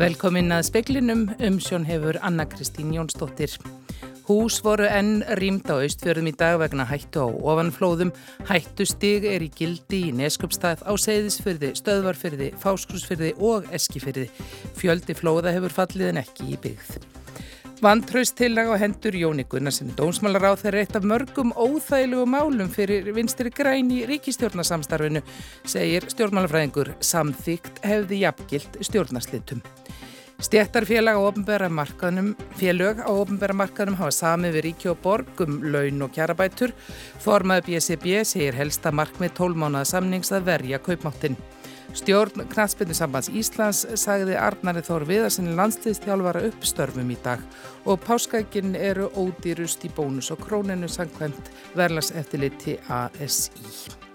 Velkomin að speklinum umsjón hefur Anna Kristín Jónsdóttir. Hús voru enn rýmd á austfjörðum í dag vegna hættu á ofanflóðum. Hættu stig er í gildi í neskupstað á seyðisfyrði, stöðvarfyrði, fáskursfyrði og eskifyrði. Fjöldi flóða hefur fallið en ekki í byggð. Vantraustillag á hendur Jóni Gunnarsinni dómsmálar á þeirra eitt af mörgum óþægilegu málum fyrir vinstri græn í ríkistjórnarsamstarfinu, segir stjórnmálafræðingur samþygt hefði jafngilt stjórnarslitum. Stjættarfélag á ofnbæra markaðnum, félög á ofnbæra markaðnum hafa samið við ríki og borg um laun og kjarabætur. Formaði BSB segir helsta markmið tólmánaða samnings að verja kaupmáttinn. Stjórn Knatsbyrnu sambands Íslands sagði Arnari Þór Viðarsinni landsliðstjálfara uppstörfum í dag og páskækin eru ódýrust í bónus og króninu sangkvæmt verlas eftirliti ASI.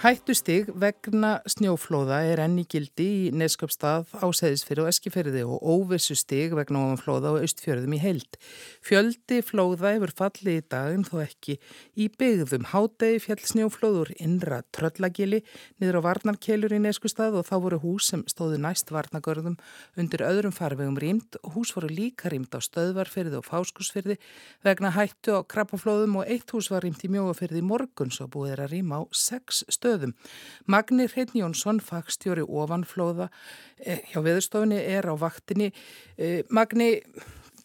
Hættustig vegna snjóflóða er enni gildi í Nesköpstað á Seðisfyrði og Eskifyrði og óvissu stig vegna ofanflóða og austfjörðum í heild. Fjöldi flóða hefur fallið í daginn þó ekki í byggðum. Hádegi fjall snjóflóður innra tröllagili niður á Varnarkelur í Neskustad og þá voru hús sem stóðu næst Varnagörðum undir öðrum farvegum rýmt. Hús voru líka rýmt á Stöðvarfyrði og Fáskursfyrði vegna hættu á krabbaflóðum og eitt hús var rýmt í Mjóafyrði morgun svo búið er að rýma á sex stöð stöðum. Magni Hrein Jónsson, fagstjóri ofanflóða eh, hjá veðurstofunni er á vaktinni. Eh, Magni,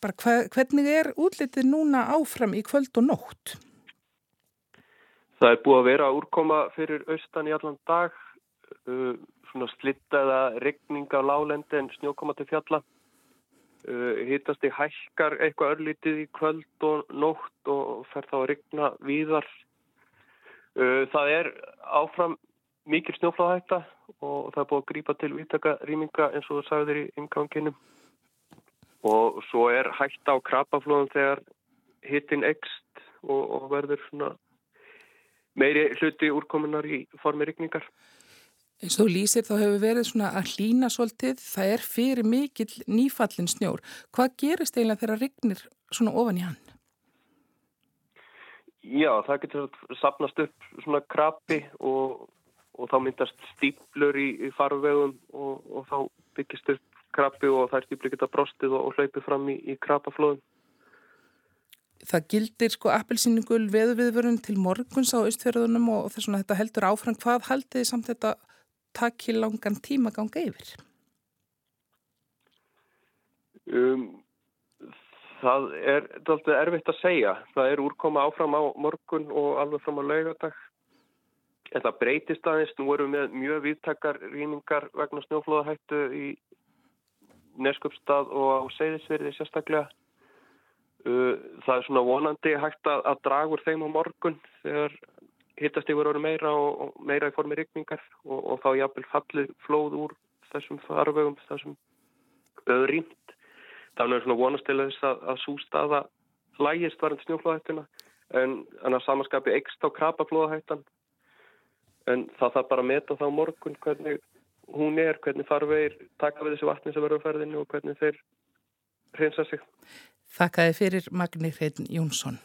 hva, hvernig er útlitið núna áfram í kvöld og nótt? Það er búið að vera úrkoma fyrir austan í allan dag, uh, svona slittaða regning á lálendi en snjókoma til fjalla. Uh, hittast í hækkar eitthvað örlítið í kvöld og nótt og fer þá að regna víðar það er áfram mikil snjófláðhætta og það er búið að grípa til viðtaka rýminga eins og það sagður í inganginum og svo er hætta á krabaflóðum þegar hittin ekst og, og verður meiri hluti úrkomunar í formi rykningar. Eins og lýsir þá hefur verið svona að hlína svolítið, það er fyrir mikil nýfallin snjór. Hvað gerist eiginlega þegar rygnir svona ofan í hann? Já, það getur sapnast upp svona krapi og, og þá myndast stíplur í, í farvegum og, og þá byggist upp krapi og það er stípli geta brostið og, og hlaupið fram í, í krapaflóðum. Það gildir sko appelsíningul veðuviðvörun til morguns á austferðunum og þess að þetta heldur áfram. Hvað haldið þið samt þetta takki langan tíma ganga yfir? Um, Það er doldið erfitt að segja. Það er úrkoma áfram á morgun og alveg fram á laugadag. En það breytist aðeins. Nú erum við með mjög viðtakar rýningar vegna snjóflóðahættu í Neskjöpstað og á Seyðisverði sérstaklega. Uh, það er svona vonandi hægt að, að draga úr þeim á morgun þegar hittast yfir orðu meira og meira í formi rykningar og, og þá jafnvel fallið flóð úr þessum farvegum, þessum öðrýmt þannig er svona vonast til þess að, að svo staða lægist varðin snjóflóðhættuna en þannig að samanskapi ekst á krapaflóðhættan en það þarf bara að meta þá morgun hvernig hún er, hvernig farvegir taka við þessu vatni sem verður á ferðinu og hvernig þeir reynsa sig. Þakkaði fyrir Magni Hrein Jónsson.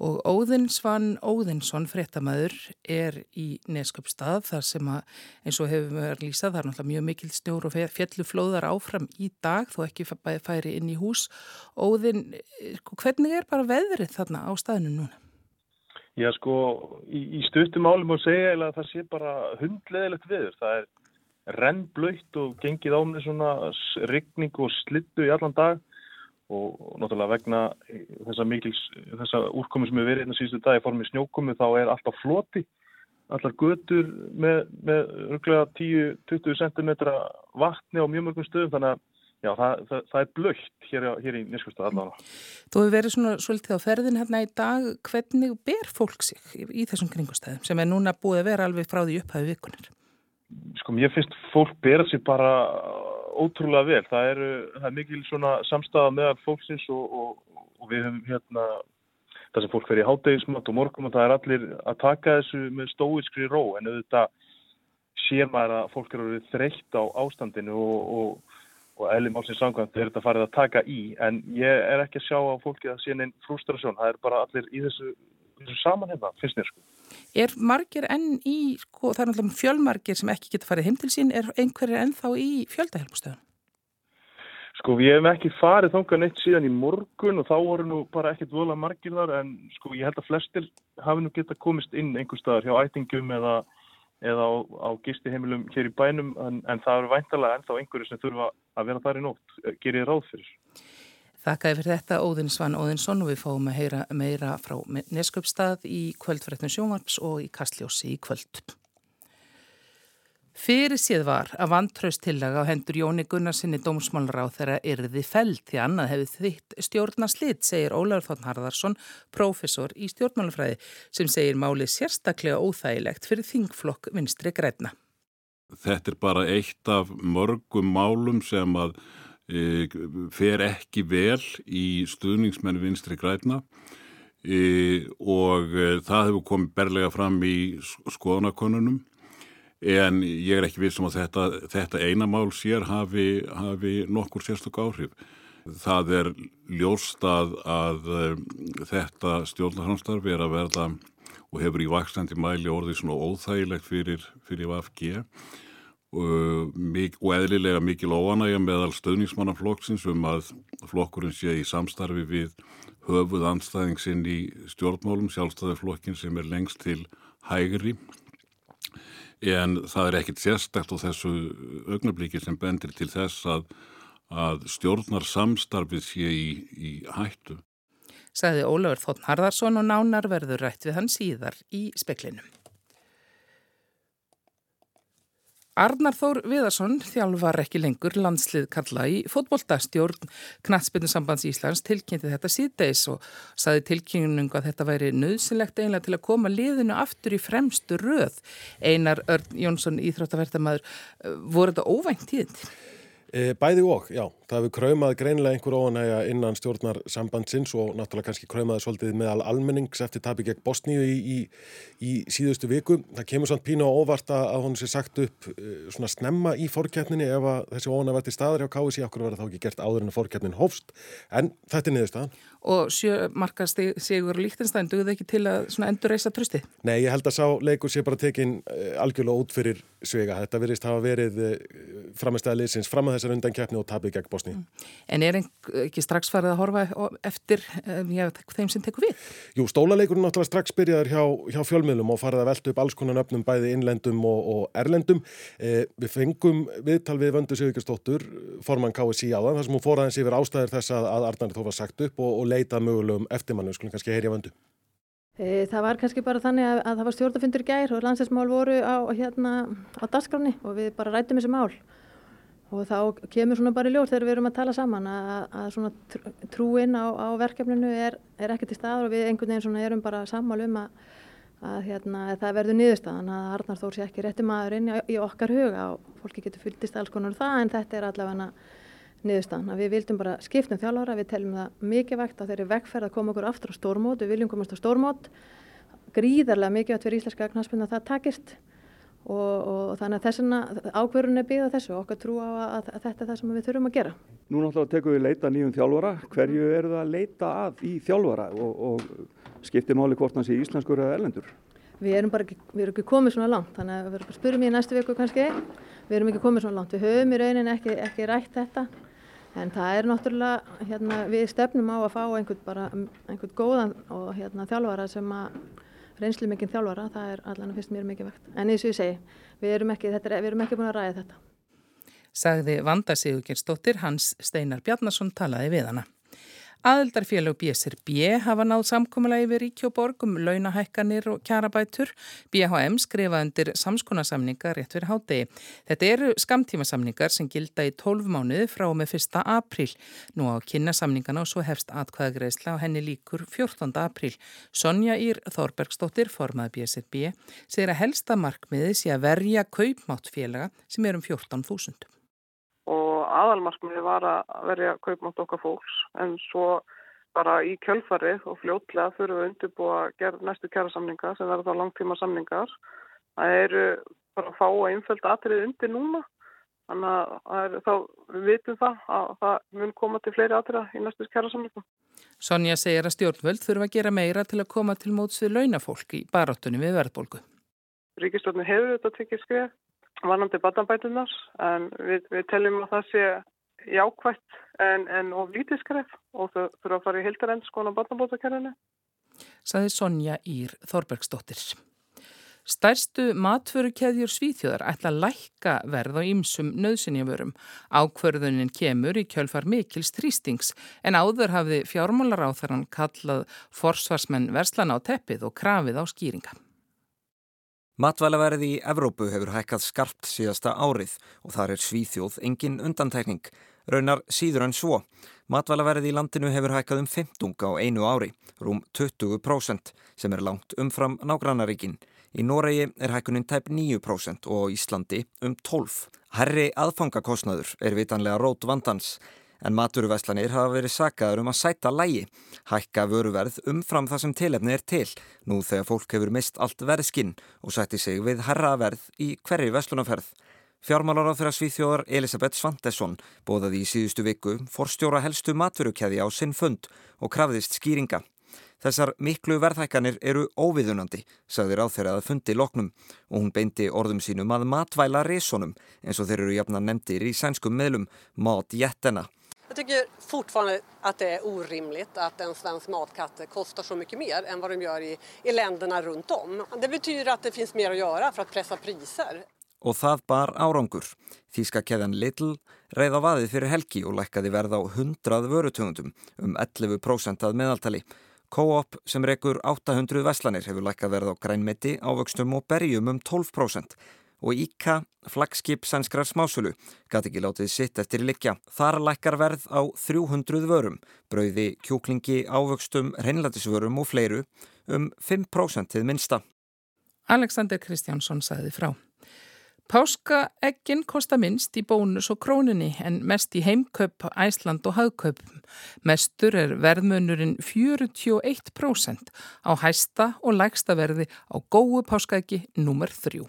Og Óðinsvann Óðinsson, frettamæður, er í Nesköpstað þar sem að, eins og hefur við verið lýsað, það er náttúrulega mjög mikil stjór og fjelluflóðar áfram í dag, þó ekki færi inn í hús. Óðin, hvernig er bara veðrið þarna á staðinu núna? Já, sko, í, í stuttum álum að segja að það sé bara hundleðilegt veður. Það er rennblöytt og gengið á með svona rigning og slittu í allan dag og náttúrulega vegna þessa mikils, þessa úrkomi sem við verið hérna síðustu dag í formi snjókomi þá er alltaf floti, allar götur með, með örglega 10-20 cm vatni á mjög mörgum stöðum þannig að já, það, það, það er blökt hér, hér í Neskvistad allavega. Þú hefur verið svona svolítið á ferðin hérna í dag, hvernig ber fólk sig í, þessum kringustæðum sem er núna búið að vera alveg frá því upphæðu vikunar? Sko mér finnst fólk bera sig bara ótrúlega vel. Það er, það er mikil samstafa meðal fólksins og, og, og við höfum hérna það sem fólk fer í hátdegismat og morgum og það er allir að taka þessu með stóiskri ró en auðvitað sér maður að fólk eru þreytt á ástandinu og, og eðli málsins samkvæmt er þetta farið að taka í en ég er ekki að sjá á fólki að sé neinn frustrasjón. Það er bara allir í þessu, þessu saman hérna, finnst mér sko. Er margir enn í, sko, það er náttúrulega fjölmargir sem ekki geta farið heim til sín, er einhverjir ennþá í fjöldahjálpstöðun? Sko við hefum ekki farið þángan eitt síðan í morgun og þá voru nú bara ekkert vola margir þar en sko ég held að flestir hafi nú geta komist inn einhver staðar hjá ætingum eða, eða á, á gistiheimilum hér í bænum en, en það eru væntalega ennþá einhverju sem þurfa að vera þar í nótt, gerir ráð fyrir. Þakkaði fyrir þetta Óðinn Svann Óðinsson og við fáum að heyra meira frá Nesköpstað í kvöldfrættum sjónvarps og í Kastljósi í kvöld. Fyrir síð var að vantraustillega á hendur Jóni Gunnarsinni dómsmálráð þeirra yrði feld því annað hefði þitt stjórnarslitt, segir Ólaur Þórn Harðarsson, profesor í stjórnmálafræði, sem segir máli sérstaklega óþægilegt fyrir þingflokk vinstri græna. Þetta er bara eitt af mörgum málum sem að fer ekki vel í stuðningsmenn vinstri græna e, og e, það hefur komið berlega fram í skoðanakonunum en ég er ekki vissum að þetta, þetta eina mál sér hafi, hafi nokkur sérstök áhrif. Það er ljóst að, þetta stjórnarhanstarf er að verða og hefur í vaksandi mæli orðið svona óþægilegt fyrir, fyrir VFG og, og eðlilega mikil óanægja meðal stöðningsmannaflokksins um að flokkurinn sé í samstarfi við höfuð anstæðingsinn í stjórnmálum, sjálfstæðarflokkin sem er lengst til hægri en það er ekkit sérstækt á þessu augnablíki sem bendir til þess að, að stjórnar samstarfið sé í, í hættu. Saði Ólafur Þóttn Harðarsson og nánar verður rætt við hann síðar í speklinum. Arnar Þór Viðarsson þjálfar ekki lengur landslið kalla í fótbolltastjórn Knatsbyrnussambands Íslands tilkynnti þetta síðdeis og saði tilkynningu að þetta væri nöðsynlegt einlega til að koma liðinu aftur í fremstu röð. Einar Örn Jónsson Íþróttavertamæður, voru þetta óvænt tíðindi? E, bæði og, já. Það hefur kraumað greinlega einhver óanægja innan stjórnar sambandsins og náttúrulega kannski kraumaði svolítið meðal almennings eftir tabi gegn Bosníu í, í, í síðustu viku. Það kemur svona pínu á óvart að hún sé sagt upp e, svona snemma í fórkjætninni ef þessi óanægja verði staður hjá KSI, okkur verður þá ekki gert áður en að fórkjætnin hófst, en þetta er niðurstaðan og sjömarkast Sigur Líktenstein duði ekki til að endur reysa trösti? Nei, ég held að sá leikur sé bara tekin uh, algjörlega út fyrir svega. Þetta að Bosni. Mm. En er ekki strax farið að horfa eftir já, þeim sem tekur við? Jú, stólaleikurinn náttúrulega strax byrjaður hjá, hjá fjölmiðlum og farið að velta upp alls konar nöfnum bæði innlendum og, og erlendum. Eh, við fengum viðtal við Vöndu Sigurgestóttur, formann KSI áðan, þar sem hún fór aðeins yfir ástæðir þess að, að Arnar þó var sagt upp og, og leita mögulegum eftirmannu, skulum kannski heyri á vöndu. E, það var kannski bara þannig að, að það var stjórnafundur gær og landsinsmál voru á, hérna, á dasgráni og við bara rættum þessi mál og þá kemur svona bara í ljóð þegar við erum að tala saman að, að svona trúin á, á verkefninu er, er ekki til staður og við einhvern veginn svona erum bara sammál um að, að hérna, það verður niðurstaðan að Arnar Þór sé ekki rétti maður inn í, í okkar huga og fólki getur fylgist alls konar það en þetta er allavega niðurstaðan. Að við vildum bara skiptum þjálfara, við teljum það mikið vægt að þeirri vegferð að koma okkur aftur á stórmót, við viljum komast á stórmót, gríðarlega mikið átt fyrir íslenska knastbyrna að það takist og, og þannig að þessuna ákverðun er byggðað þessu og okkar trú á að, að þetta er það sem við þurfum að gera. Nú náttúrulega tekum við leita nýjum þjálfara, hverju eru það að leita að í þjálfara? Og, og skiptir máli hvort hans í íslenskur eða erlendur? Við erum bara ekki, við erum ekki komið svona langt, þannig að við erum bara spyrjum í næstu viku kannski, við erum ekki komið svona langt, við höfum í rauninni ekki, ekki rætt þetta. En það er náttúrulega, hérna, við stefnum á að fá einhvern bara, einhvern góðan og hérna þjálfara sem að reynslu mikinn þjálfara, það er allan að fyrst mér mikið vekt. En eins og ég segi, við erum ekki, er, við erum ekki búin að ræða þetta. Sagði Vanda Sigurgeirsdóttir, Hans Steinar Bjarnason talaði við hana. Aðeldarfélag BSRB hafa náð samkómulagi við Ríkjóborg um launahækkanir og kjarabætur. BHM skrifa undir samskonasamningar rétt fyrir hátegi. Þetta eru skamtímasamningar sem gilda í 12 mánuði frá með 1. apríl. Nú á kynnasamningana og svo hefst atkvæðagreisla og henni líkur 14. apríl. Sonja Ír Þorbergsdóttir, formað BSRB, segir að helsta markmiði sé að verja kaupmáttfélaga sem er um 14.000 aðalmarkmiði var að verja kaupmátt okkar fólks en svo bara í kjölfarið og fljótlega fyrir við undirbúa að næstu kjærasamninga sem verður þá langtíma samningar. Það eru bara að fá að einfölda atrið undir núna þannig að er, þá við vitum það að það mun koma til fleiri atrið í næstu kjærasamninga. Sonja segir að stjórnvöld þurfa að gera meira til að koma til móts við launafólk í baráttunni við verðbólgu. Ríkistjórnum hefur þetta tekið skrið varnandi batanbætunar en við, við teljum að það sé jákvætt en, en of lítið skref og þau þurfa að fara í hildarend skona barnabótakerfinu. Saði Sonja Ír Þorbergsdóttir. Stærstu matförukeðjur Svíþjóðar ætla að lækka verð á ýmsum nöðsynjavörum. Ákverðunin kemur í kjölfar mikils þrýstings en áður hafði fjármálaráþarann kallað forsvarsmenn verslan á teppið og krafið á skýringa. Matvælaverði í Evrópu hefur hækkað skarpt síðasta árið og þar er Svíþjóð engin undantækning. Raunar síður en svo. Matvælaverði í landinu hefur hækkað um 15 á einu ári, rúm 20% sem er langt umfram nágrannaríkin. Í Noregi er hækkunin tæp 9% og Íslandi um 12%. Herri aðfangakostnaður er vitanlega rót vandans en maturuveslanir hafa verið sakaður um að sæta lægi, hækka vöruverð umfram það sem tilefni er til, nú þegar fólk hefur mist allt verðskinn og sætti sig við herraverð í hverju veslunaferð. Fjármálar á þeirra svíþjóðar Elisabeth Svantesson bóðaði í síðustu viku forstjóra helstu maturukæði á sinn fund og krafðist skýringa. Þessar miklu verðhækkanir eru óviðunandi, sagði ráð þeirra að fundi loknum og hún beinti orðum sínum að matvæla resonum eins og þeir eru jafna nefndir í sænskum meðlum mat jettena. Jag tycker fortfarande att det är orimligt att en svensk matkatt kostar så mycket mer än vad de gör i, i länderna runt om. Det betyder att det finns mer att göra för att pressa priser. Og það bar árangur. Þíska keðan Lidl reyða vaðið fyrir helgi og lækkaði verð á 100 vörutugundum um 11% að meðaltali. Co-op sem rekur 800 veslanir hefur lækkað verð á grænmeti, ávöxtum og berjum um 12% og Íka, flagskip sænskrar smásölu, gæti ekki látið sitt eftir likja. Þar lækkar verð á 300 vörum, brauði, kjúklingi, ávöxtum, reynlætisvörum og fleiru um 5% til minsta. Alexander Kristjánsson sagði frá. Páskaeggin kosta minnst í bónus og krónunni en mest í heimkaup, æsland og hagkaup. Mestur er verðmunurinn 41% á hæsta og lægsta verði á góðu páskaeggi nummer 3.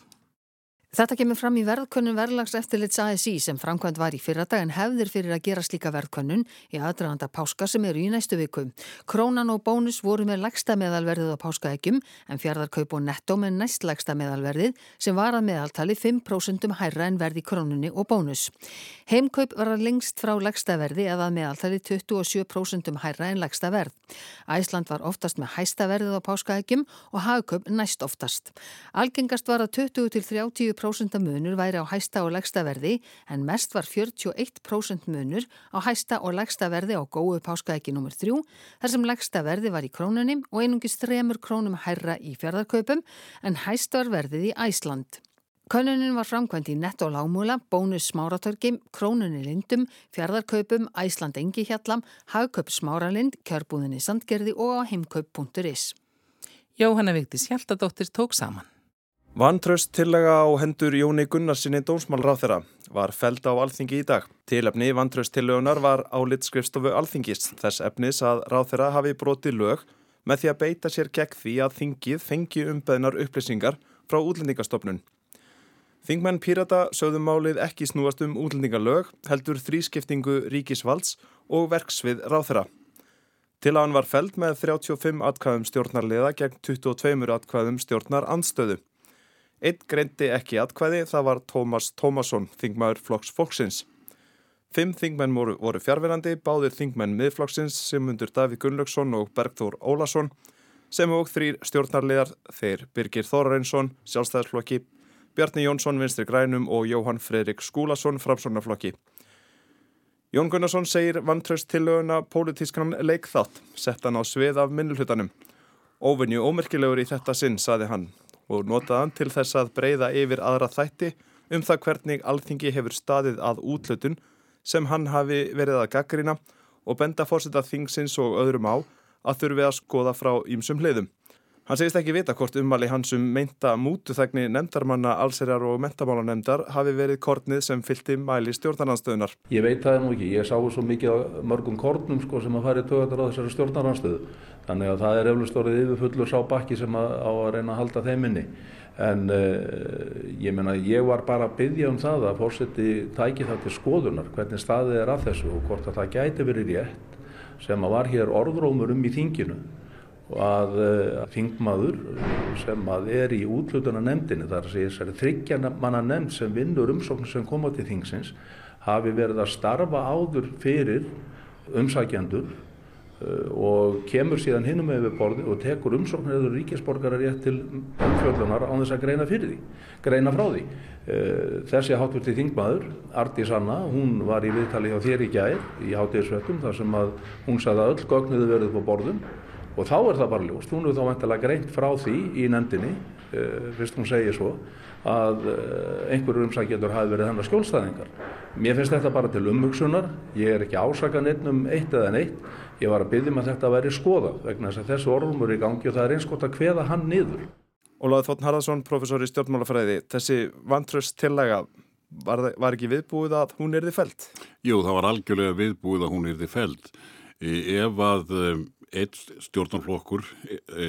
Þetta kemur fram í verðkönnun verðlags eftirlits ASI sem framkvæmt var í fyrradag en hefðir fyrir að gera slíka verðkönnun í aðdraðanda páska sem eru í næstu viku. Krónan og bónus voru með lægsta meðalverðið á páskaeggjum en fjardarkaup og netto með næst lægsta meðalverðið sem var að meðaltali 5% hærra en verði krónunni og bónus. Heimkaup var að lengst frá lægsta verði eða meðaltali 27% hærra en lægsta verð. Æsland var oftast með hæsta verðið á páskaeggjum og hagkaup næst oftast. Algengast var að 20 til 30 40% munur væri á hæsta og legsta verði en mest var 41% munur á hæsta og legsta verði á góðu páskaæki nr. 3 þar sem legsta verði var í krónunni og einungis 3 krónum hærra í fjörðarkaupum en hæst var verðið í Æsland. Könnunin var framkvæmt í netto lágmúla, bónus smáratörgjum, krónunni lindum, fjörðarkaupum, Æsland engi hjallam, hagkaup smáralind, kjörbúðinni sandgerði og heimkaup.is. Jóhanna Vigdís Hjaltadóttir tók saman. Vantraust tillega á hendur Jóni Gunnarsinni dómsmálráþera var feld á alþingi í dag. Tilefni vantraust tillegunar var álit skrifstofu alþingis þess efnis að ráþera hafi broti lög með því að beita sér gegn því að þingið fengi umbeðnar upplýsingar frá útlendingastofnun. Þingmenn Pírata sögðum málið ekki snúast um útlendingalög heldur þrískiptingu ríkisvalds og verksvið ráþera. Til að hann var feld með 35 atkvæðum stjórnarliða gegn 22 atkvæðum stjórnar anstöðu. Einn greindi ekki atkvæði, það var Tómas Tómasson, þingmaður flokks fólksins. Fimm þingmenn voru, voru fjárverandi, báðir þingmenn miðflokksins sem undur Davík Gunnlaugsson og Bergþór Ólason, sem og þrýr stjórnarliðar, þeir Birgir Þórarinsson, sjálfstæðarflokki, Bjarni Jónsson, Vinstri Grænum og Jóhann Fredrik Skúlason, framsóknarflokki. Jón Gunnarsson segir vantraust tillöguna pólitískan leikþátt, sett hann á svið af minnulhutanum. Óvinni ómerkilegur í þetta sinn, saði hann, og notaðan til þess að breyða yfir aðra þætti um það hvernig alþingi hefur staðið að útlötun sem hann hafi verið að gaggrina og benda fórseta þingsins og öðrum á að þurfi að skoða frá ímsum hliðum. Hann segist ekki vita hvort ummali hans um meinta mútuþægni nefndarmanna allserjar og mentamálanemndar hafi verið kortnið sem fylgti mæli stjórnarnanstöðunar. Ég veit það nú ekki, ég sá svo mikið mörgum kortnum sko, sem að fari tögandar á þessari stjórnarnanstöðu. Þannig að það er eflust orðið yfirfullur sá bakki sem að, á að reyna að halda þeim inni. En uh, ég menna, ég var bara að byggja um það að fórseti tæki það til skoðunar, hvernig staðið er af þessu og hvort að það gæti verið rétt sem að var hér orðrómur um í þinginu að uh, þingmaður sem að er í útlutuna nefndinni þar að segja þessari þryggja manna nefnd sem vinnur umsóknir sem koma til þingsins hafi verið að starfa áður fyrir umsækjandur og kemur síðan hinnum yfir borði og tekur umsóknir eða ríkisborgarar rétt til umfjöldunar á þess að greina fyrir því, greina frá því. Þessi hátverti þingmaður, Arti Sanna, hún var í viðtali hjá þér í gær í hátíðisvettum þar sem að hún sagði að öll gögnuðu verið på borðum og þá er það bara ljóst, hún er þá vantilega greint frá því í nefndinni, fyrst hún segir svo, að einhverjur umsækjendur hafi verið hennar skjólstæðingar. Mér finnst þetta bara til umhugsunar, ég er ekki ásakan einn um eitt eða neitt, ég var að byggja um að þetta væri skoðað vegna þess að þessu orðumur í gangi og það er einskott að hveða hann niður. Ólaður Þóttn Harðarsson, professor í stjórnmálafræði, þessi vantröst tillega, var, var ekki viðbúið að hún erði feld? Jú, það var algjörlega viðbúið að hún erði feld. Ef að einn stjórnarflokkur e,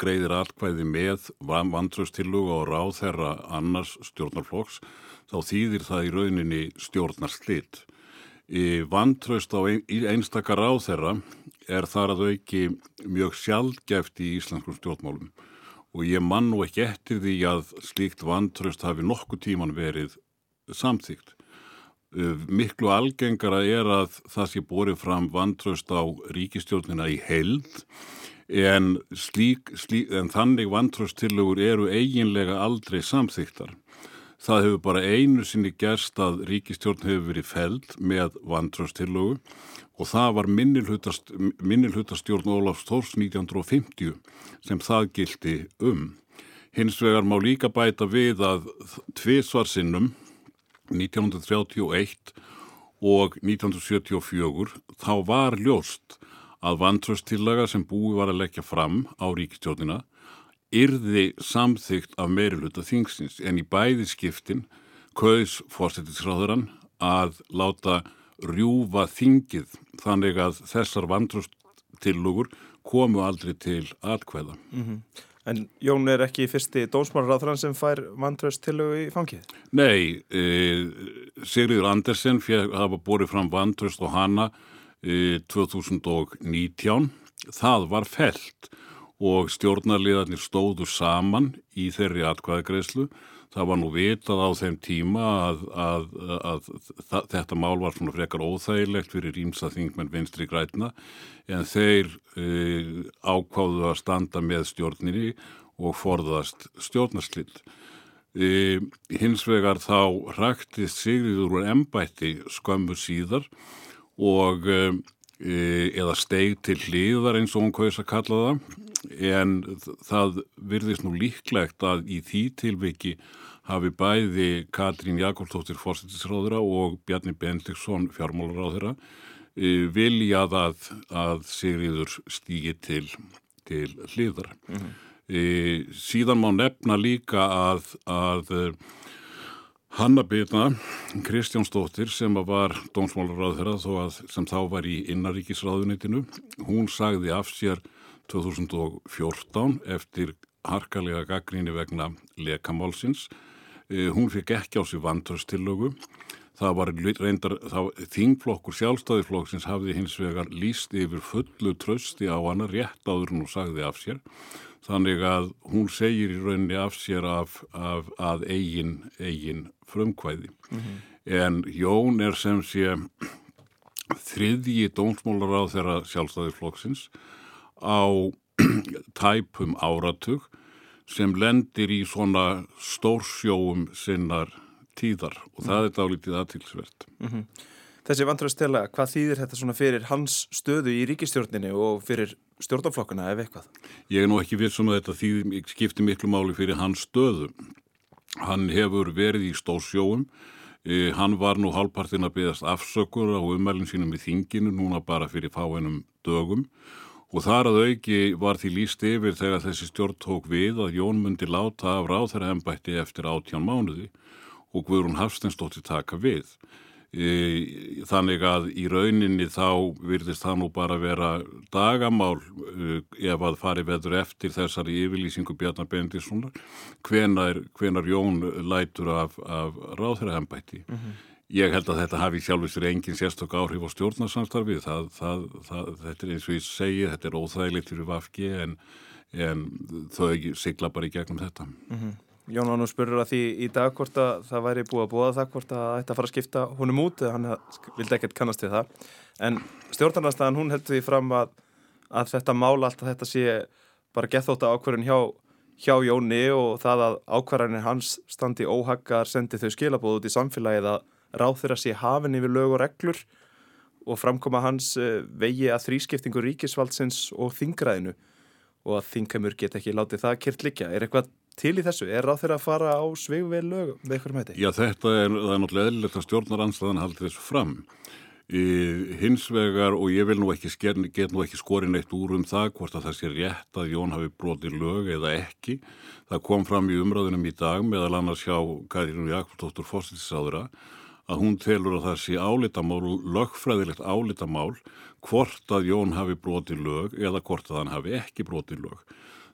greiðir allkvæði með vantröstillögu og ráð þeirra annars stjórnarflokks, þá þýðir það í rauninni stjórnarslitt. Vantraust á ein, einstakar ráð þeirra er þar að auki mjög sjálfgeft í íslenskum stjórnmálum og ég mann nú ekki eftir því að slíkt vantraust hafi nokkuð tíman verið samþygt. Miklu algengara er að það sé borið fram vantraust á ríkistjórnina í held en, slík, slík, en þannig vantraustillögur eru eiginlega aldrei samþygtar. Það hefur bara einu sinni gerst að ríkistjórn hefur verið feld með vantraustillögu og það var minnilhutastjórn Ólafs Tórs 1950 sem það gildi um. Hins vegar má líka bæta við að tviðsvarsinnum 1931 og 1974 þá var ljóst að vantrausttillaga sem búi var að leggja fram á ríkistjórnina yrði samþygt af meiriluta þingsins en í bæði skiptin kaus fórsetisráðurann að láta rjúfa þingið þannig að þessar vantrústillúgur komu aldrei til atkvæða. Mm -hmm. En Jón er ekki fyrsti dómsmálaráðurann sem fær vantrústillúgu í fangið? Nei, e, Sigriður Andersen hafa borið fram vantrúst og hana e, 2019. Það var felt og stjórnarliðarnir stóðu saman í þeirri atkvæðagreyslu. Það var nú vitað á þeim tíma að, að, að, að þetta mál var svona frekar óþægilegt fyrir rýmsa þingmenn vinstri grætna en þeir e, ákváðu að standa með stjórninni og forðast stjórnarslill. E, hins vegar þá ræktist Sigriður úr embætti skömmu síðar og e, eða steig til hlýðar eins og hún kaus að kalla það en það virðist nú líklegt að í því tilviki hafi bæði Katrín Jakobsdóttir fórsettisráðura og Bjarni Bendliksson fjármálaráðura viljað að, að Sigriður stýgi til, til hliðar. Mm -hmm. e, síðan má nefna líka að, að Hanna Birna, Kristjánsdóttir sem var dómsmálaráðura sem þá var í innaríkisráðunitinu, hún sagði af sér 2014 eftir harkalega gaggríni vegna lekamálsins. Hún fikk ekki á sig vantörstilögu. Það var reyndar, þingflokkur sjálfstæðiflokksins hafði hins vegar líst yfir fullu trösti á hana rétt áður hún og sagði af sér. Þannig að hún segir í rauninni af sér af, af að eigin, eigin frumkvæði. Mm -hmm. En Jón er sem sé þriðji dómsmólar á þeirra sjálfstæðiflokksins á tæpum áratug sem lendir í svona stórsjóum sinnar tíðar og það er dálítið aðtilsvert. Mm -hmm. Þessi vantröðstela, hvað þýðir þetta svona fyrir hans stöðu í ríkistjórninu og fyrir stjórnaflokkuna ef eitthvað? Ég er nú ekki vissum að þetta þýðir, skiptir miklu máli fyrir hans stöðu. Hann hefur verið í stórsjóum, eh, hann var nú hálfpartin að byggast afsökur á umælinn sínum í þinginu núna bara fyrir fáinum dögum Og þar að auki var því líst yfir þegar þessi stjórn tók við að Jón myndi láta af ráþæra ennbætti eftir áttján mánuði og Guðrún Hafstensdóttir taka við. E, þannig að í rauninni þá virðist það nú bara vera dagamál e, ef að fari veður eftir þessari yfirlýsingu Bjarnar Bendissonar hvenar, hvenar Jón lætur af, af ráþæra ennbætti. Mm -hmm. Ég held að þetta hafi sjálfistur engin sérstokk áhrif á stjórnarsamstarfi, það, það, það, þetta er eins og ég segi, þetta er óþægilegt fyrir Vafki en, en þau sigla bara í gegnum þetta. Mm -hmm. Jón Ánum spurur að því í dag hvort að það væri búið að búa það hvort að það ætti að fara að skipta honum út eða hann vildi ekkert kannast við það en stjórnarnarstaðan hún heldur því fram að, að þetta mál allt að þetta sé bara gethóta ákverðin hjá, hjá Jóni og það að ákverðinir hans standi óhaggar sendi þau skilabóð út í samfélagið að ráð þeirra sé hafin yfir lög og reglur og framkoma hans eh, vegi að þrískiptingu ríkisvaldsins og þingræðinu og að þingheimur get ekki látið það kert likja. Er eitthvað til í þessu? Er ráð þeirra að fara á sveigveil lög með eitthvað með þetta? Já, þetta er, er náttúrulega eðlilegt að stjórnar anstæðan haldi þessu fram. Í, hins vegar, og ég vil nú ekki ekki skorin eitt úr um það hvort að það sé rétt að Jón hafi brotið lög eða ekki. Það kom fram í umræðinum í dag meðal annars hjá Karínu Jakobsdóttur Fossilsáðura að hún telur að það sé álitamál, lögfræðilegt álitamál hvort að Jón hafi brotið lög eða hvort að hann hafi ekki brotið lög.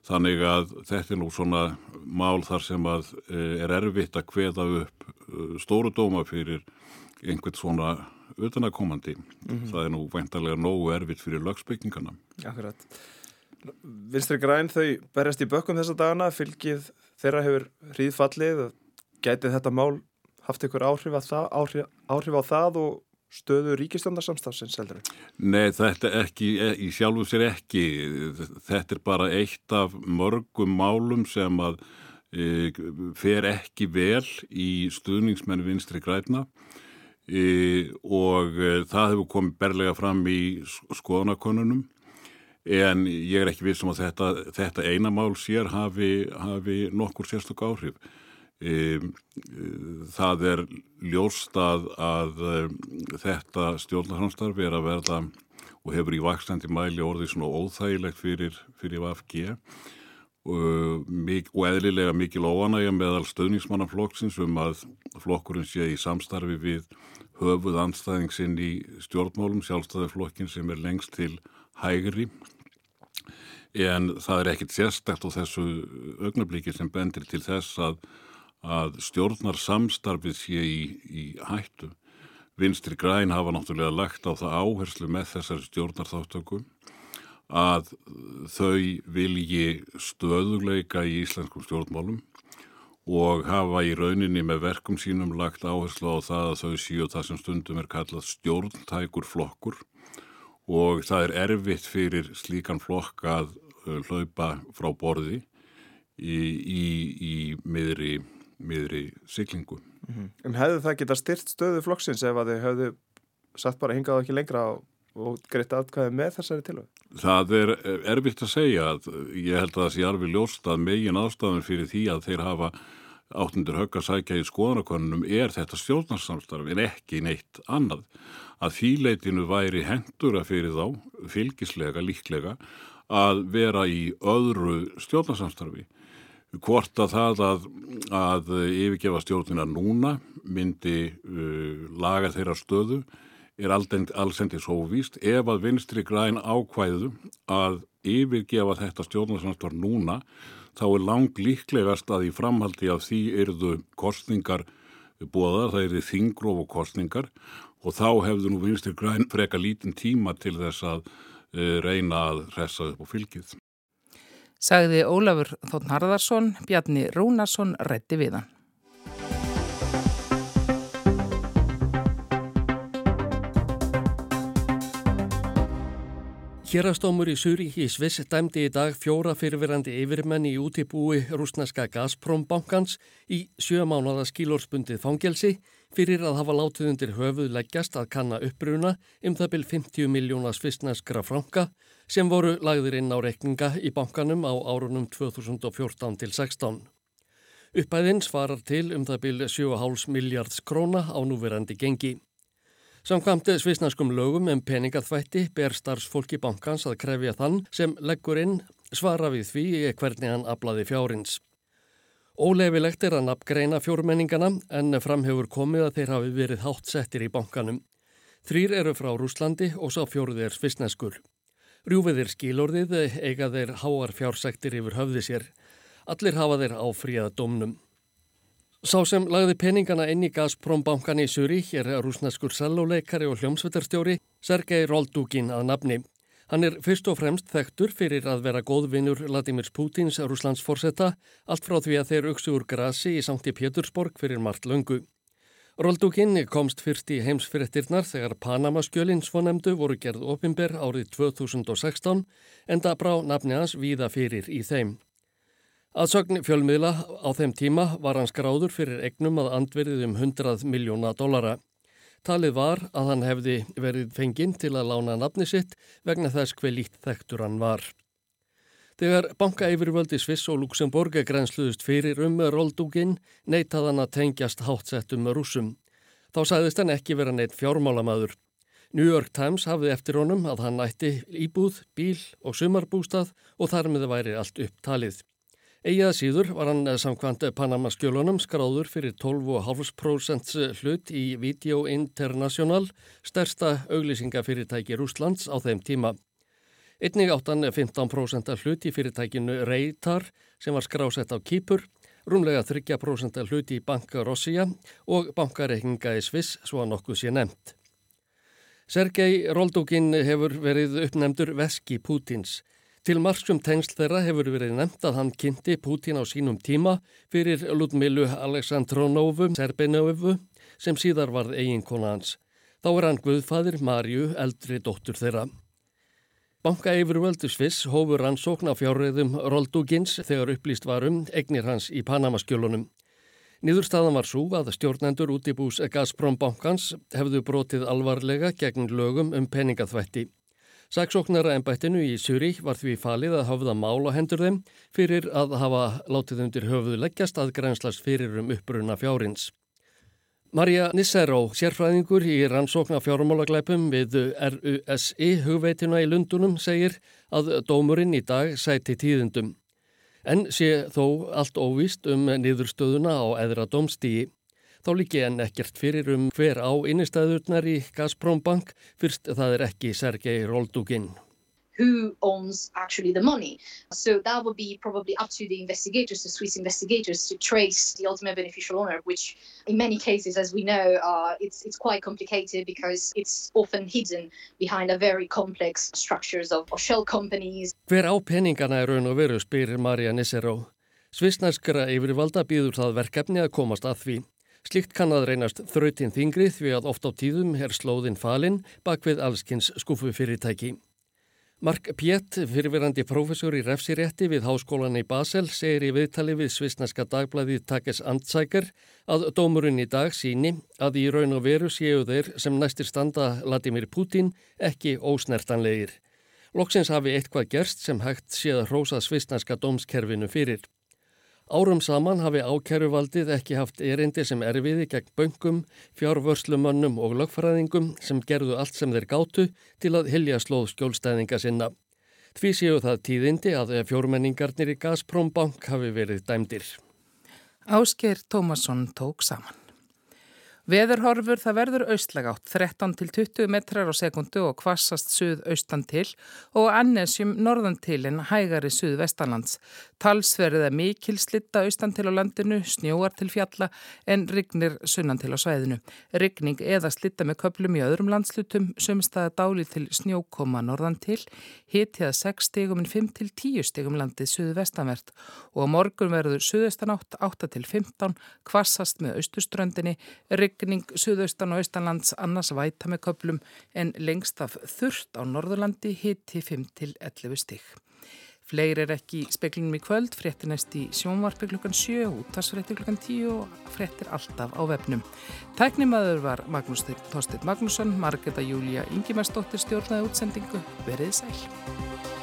Þannig að þetta er nú svona mál þar sem að eh, er erfitt að kveða upp eh, stóru dóma fyrir einhvern svona utanakomandi. Mm -hmm. Það er nú veintalega nógu erfitt fyrir lögsbyggingana. Akkurat. Vinstri græn þau berjast í bökkum þessa dagana, fylgið þeirra hefur hríðfallið. Gæti þetta mál haft ykkur áhrif það, áhrif, áhrif á það og stöðu ríkistöndarsamstafsins heldur? Nei, þetta ekki, e, í sjálfu sér ekki. Þetta er bara eitt af mörgum málum sem að e, fer ekki vel í stuðningsmenn vinstri græna e, og e, það hefur komið berlega fram í skoðanakonunum en ég er ekki vissum að þetta, þetta eina mál sér hafi, hafi nokkur sérstök áhrif. Það er ljóst að, þetta stjórnarhanstarfi er að verða og hefur í vakstandi mæli orðið svona óþægilegt fyrir, fyrir VFG og, eðlilega mikil óanægja meðal stöðningsmannaflokksins um að flokkurinn sé í samstarfi við höfuð anstæðingsinn í stjórnmálum, sjálfstæðiflokkin sem er lengst til hægri. En það er ekkit sérstækt á þessu augnablíki sem bendir til þess að að stjórnar samstarfið sé í, í hættu. Vinstri græn hafa náttúrulega lagt á það áherslu með þessari stjórnarþáttöku að þau vilji stöðuleika í íslenskum stjórnmálum og hafa í rauninni með verkum sínum lagt áherslu á það að þau síu það sem stundum er kallað stjórntækur flokkur og það er erfitt fyrir slíkan flokk að hlaupa frá borði í, í, í miðri miðri siglingu. Mm -hmm. En hefðu það geta styrt stöðu flokksins ef að þau hefðu satt bara hingað ekki lengra og, og greitt aðkvæði með þessari tilvæg? Það er erfitt að segja að ég held að það sé alveg ljóst að megin ástafan fyrir því að þeir hafa áttundur högg að sækja í skoðanakonunum er þetta stjórnarsamstarf en ekki neitt annað. Að þýleitinu væri hendura fyrir þá, fylgislega, líklega, að vera í öðru stjórnarsamstarfi hvort að það að, að yfirgefa stjórnina núna myndi uh, laga þeirra stöðu er allsendir svo víst ef að vinstri græn ákvæðu að yfirgefa þetta stjórnarsamsvar núna þá er lang líklegast að í framhaldi af því eruðu kostningar búaðar, það eru þingróf og kostningar og þá hefðu nú vinstri græn freka lítinn tíma til þess að uh, reyna að resa upp á fylgið sagði Ólafur Þóttn Harðarsson, Bjarni Rúnarsson rétti við hann. Hérastómur í Surík í Sviss dæmdi í dag fjóra fyrirverandi yfirmenn í útibúi rúsneska Gazprom-bankans í sjö mánada skílórspundið fangelsi fyrir að hafa látið undir höfuð leggjast að kanna uppbruna um það byl 50 miljóna svissneskra franka sem voru lagðir inn á rekninga í bankanum á árunum 2014 til 16. Uppæðin svarar til um það byl 7,5 miljards króna á núverandi gengi. Samkvæmti svissneskum lögum um peningaþvætti ber starfsfólki bankans að krefja þann sem leggur inn svara við því hvernig hann aflaði fjárins. Óleifilegt er að nafngreina fjórmenningana en framhefur komið að þeir hafi verið hátt settir í bankanum. Þrýr eru frá Rúslandi og sá fjóruð er svissneskur. Rjúfið er skílorðið eiga þeir háar fjársektir yfir höfði sér. Allir hafa þeir áfríða domnum. Sá sem lagði peningana inn í Gazprom bankan í Surík er rúsneskur selvoleikari og hljómsveitarstjóri Sergei Roldúkin að nafni. Hann er fyrst og fremst þekktur fyrir að vera góðvinnur Vladimir Putins Rúslands forsetta allt frá því að þeir auksu úr grasi í Sankti Pétursborg fyrir margt löngu. Roldúkinn komst fyrst í heimsfyrirtirnar þegar Panamaskjölinn svonemdu voru gerð opimber árið 2016 en það brá nafni hans víða fyrir í þeim. Aðsögn fjölmiðla á þeim tíma var hans gráður fyrir egnum að andverðið um 100 miljóna dollara. Talið var að hann hefði verið fenginn til að lána nafni sitt vegna þess hver lít þektur hann var. Þegar bankaeyfirvöldi Sviss og Luxemburg er grensluðust fyrir um Roldúgin neytað hann að tengjast hátsettum rúsum. Þá sagðist hann ekki vera neitt fjármálamadur. New York Times hafði eftir honum að hann nætti íbúð, bíl og sumarbústað og þar með væri allt upptalið. Egiða síður var hann eh, samkvæmt Panama skjölunum skráður fyrir 12,5% hlut í Video International, stærsta auglýsingafyrirtæki Rúslands á þeim tíma. Einnig áttan 15% hlut í fyrirtækinu Reitar sem var skrásett á Kýpur, rúmlega 30% hlut í Banka Rossia og bankareikninga í Sviss svo að nokkuð sé nefnt. Sergei Roldúkin hefur verið uppnefndur Veski Pútins. Til margsum tengsl þeirra hefur verið nefnt að hann kynnti Pútín á sínum tíma fyrir Ludmilu Aleksandrónovu Serbinovu sem síðar varð eiginkona hans. Þá er hann Guðfadir Marju, eldri dóttur þeirra. Banka yfirvöldu Sviss hófur rannsókn á fjárreðum Roldugins þegar upplýst varum egnir hans í Panamaskjölunum. Nýðurstaðan var svo að stjórnendur út í bús Gazprom bankans hefðu brotið alvarlega gegn lögum um peningaþvætti. Saksóknara ennbættinu í Suri var því falið að hafða mál á hendur þeim fyrir að hafa látið undir höfuðu leggjast að grænslast fyrir um uppbrunna fjárins. Marja Nissero, sérfræðingur í rannsókna fjármálaglæpum við RUSI hugveitina í Lundunum, segir að dómurinn í dag sæti tíðundum. En sé þó allt óvist um niðurstöðuna á eðra domstígi. Þá líki en ekkert fyrir um hver á innistæðurnar í Gazprom Bank fyrst það er ekki Sergei Roldugin. who owns actually the money. So that would be probably up to the investigators, the Swiss investigators, to trace the ultimate beneficial owner, which in many cases, as we know, uh, it's, it's quite complicated because it's often hidden behind a very complex structures of, of shell companies. Hver á peningana er raun og veru, spyrir Marja Nissero. Svisnarskara yfirvalda býður það verkefni að komast að því. Slikt kann að reynast þrautinn þingri því að oft á tíðum er slóðinn falinn bak við allskins skúfufyrirtæki. Mark Piett, fyrirverandi professor í refsirétti við háskólan í Basel, segir í viðtali við svisnaska dagblæði Takes Andsækar að dómurinn í dag síni að í raun og veru séu þeir sem næstir standa Vladimir Putin ekki ósnertanlegir. Loksins hafi eitthvað gerst sem hægt séð að hrósa svisnaska dómskerfinu fyrir. Árum saman hafi ákæruvaldið ekki haft erindi sem erfiði gegn böngum, fjárvörslumönnum og lögfræðingum sem gerðu allt sem þeir gátu til að hilja slóð skjólstæðinga sinna. Því séu það tíðindi að fjórmenningarnir í Gazprom Bank hafi verið dæmdir. Ásker Tómasson tók saman. Veðurhorfur það verður austlagátt 13 til 20 metrar á sekundu og kvassast suð austan til og annesjum norðan til en hægari suð vestanlands. Talsverðið er mikil slitta austan til á landinu, snjóar til fjalla en rignir sunnan til á svæðinu. Rigning eða slitta með köplum í öðrum landslutum, sömstaða dáli til snjókoma norðan til, hitið 6 stegum en 5 til 10 stegum landið suð vestanvert og á morgun verður suðaustanátt 8 til 15, kvassast með austuströndinni, rigning rigning suðaustan og austanlands annars væta með köplum en lengst af þurft á Norðurlandi hitti 5-11 stig. Fleir er ekki í speklinum í kvöld, fréttir næst í sjónvarpi klukkan 7, útarsfréttir klukkan 10 og fréttir alltaf á vefnum. Tæknimaður var Magnús Þorstedt Magnússon, Margeta Júlia Ingimarsdóttir stjórnaði útsendingu, verið sæl.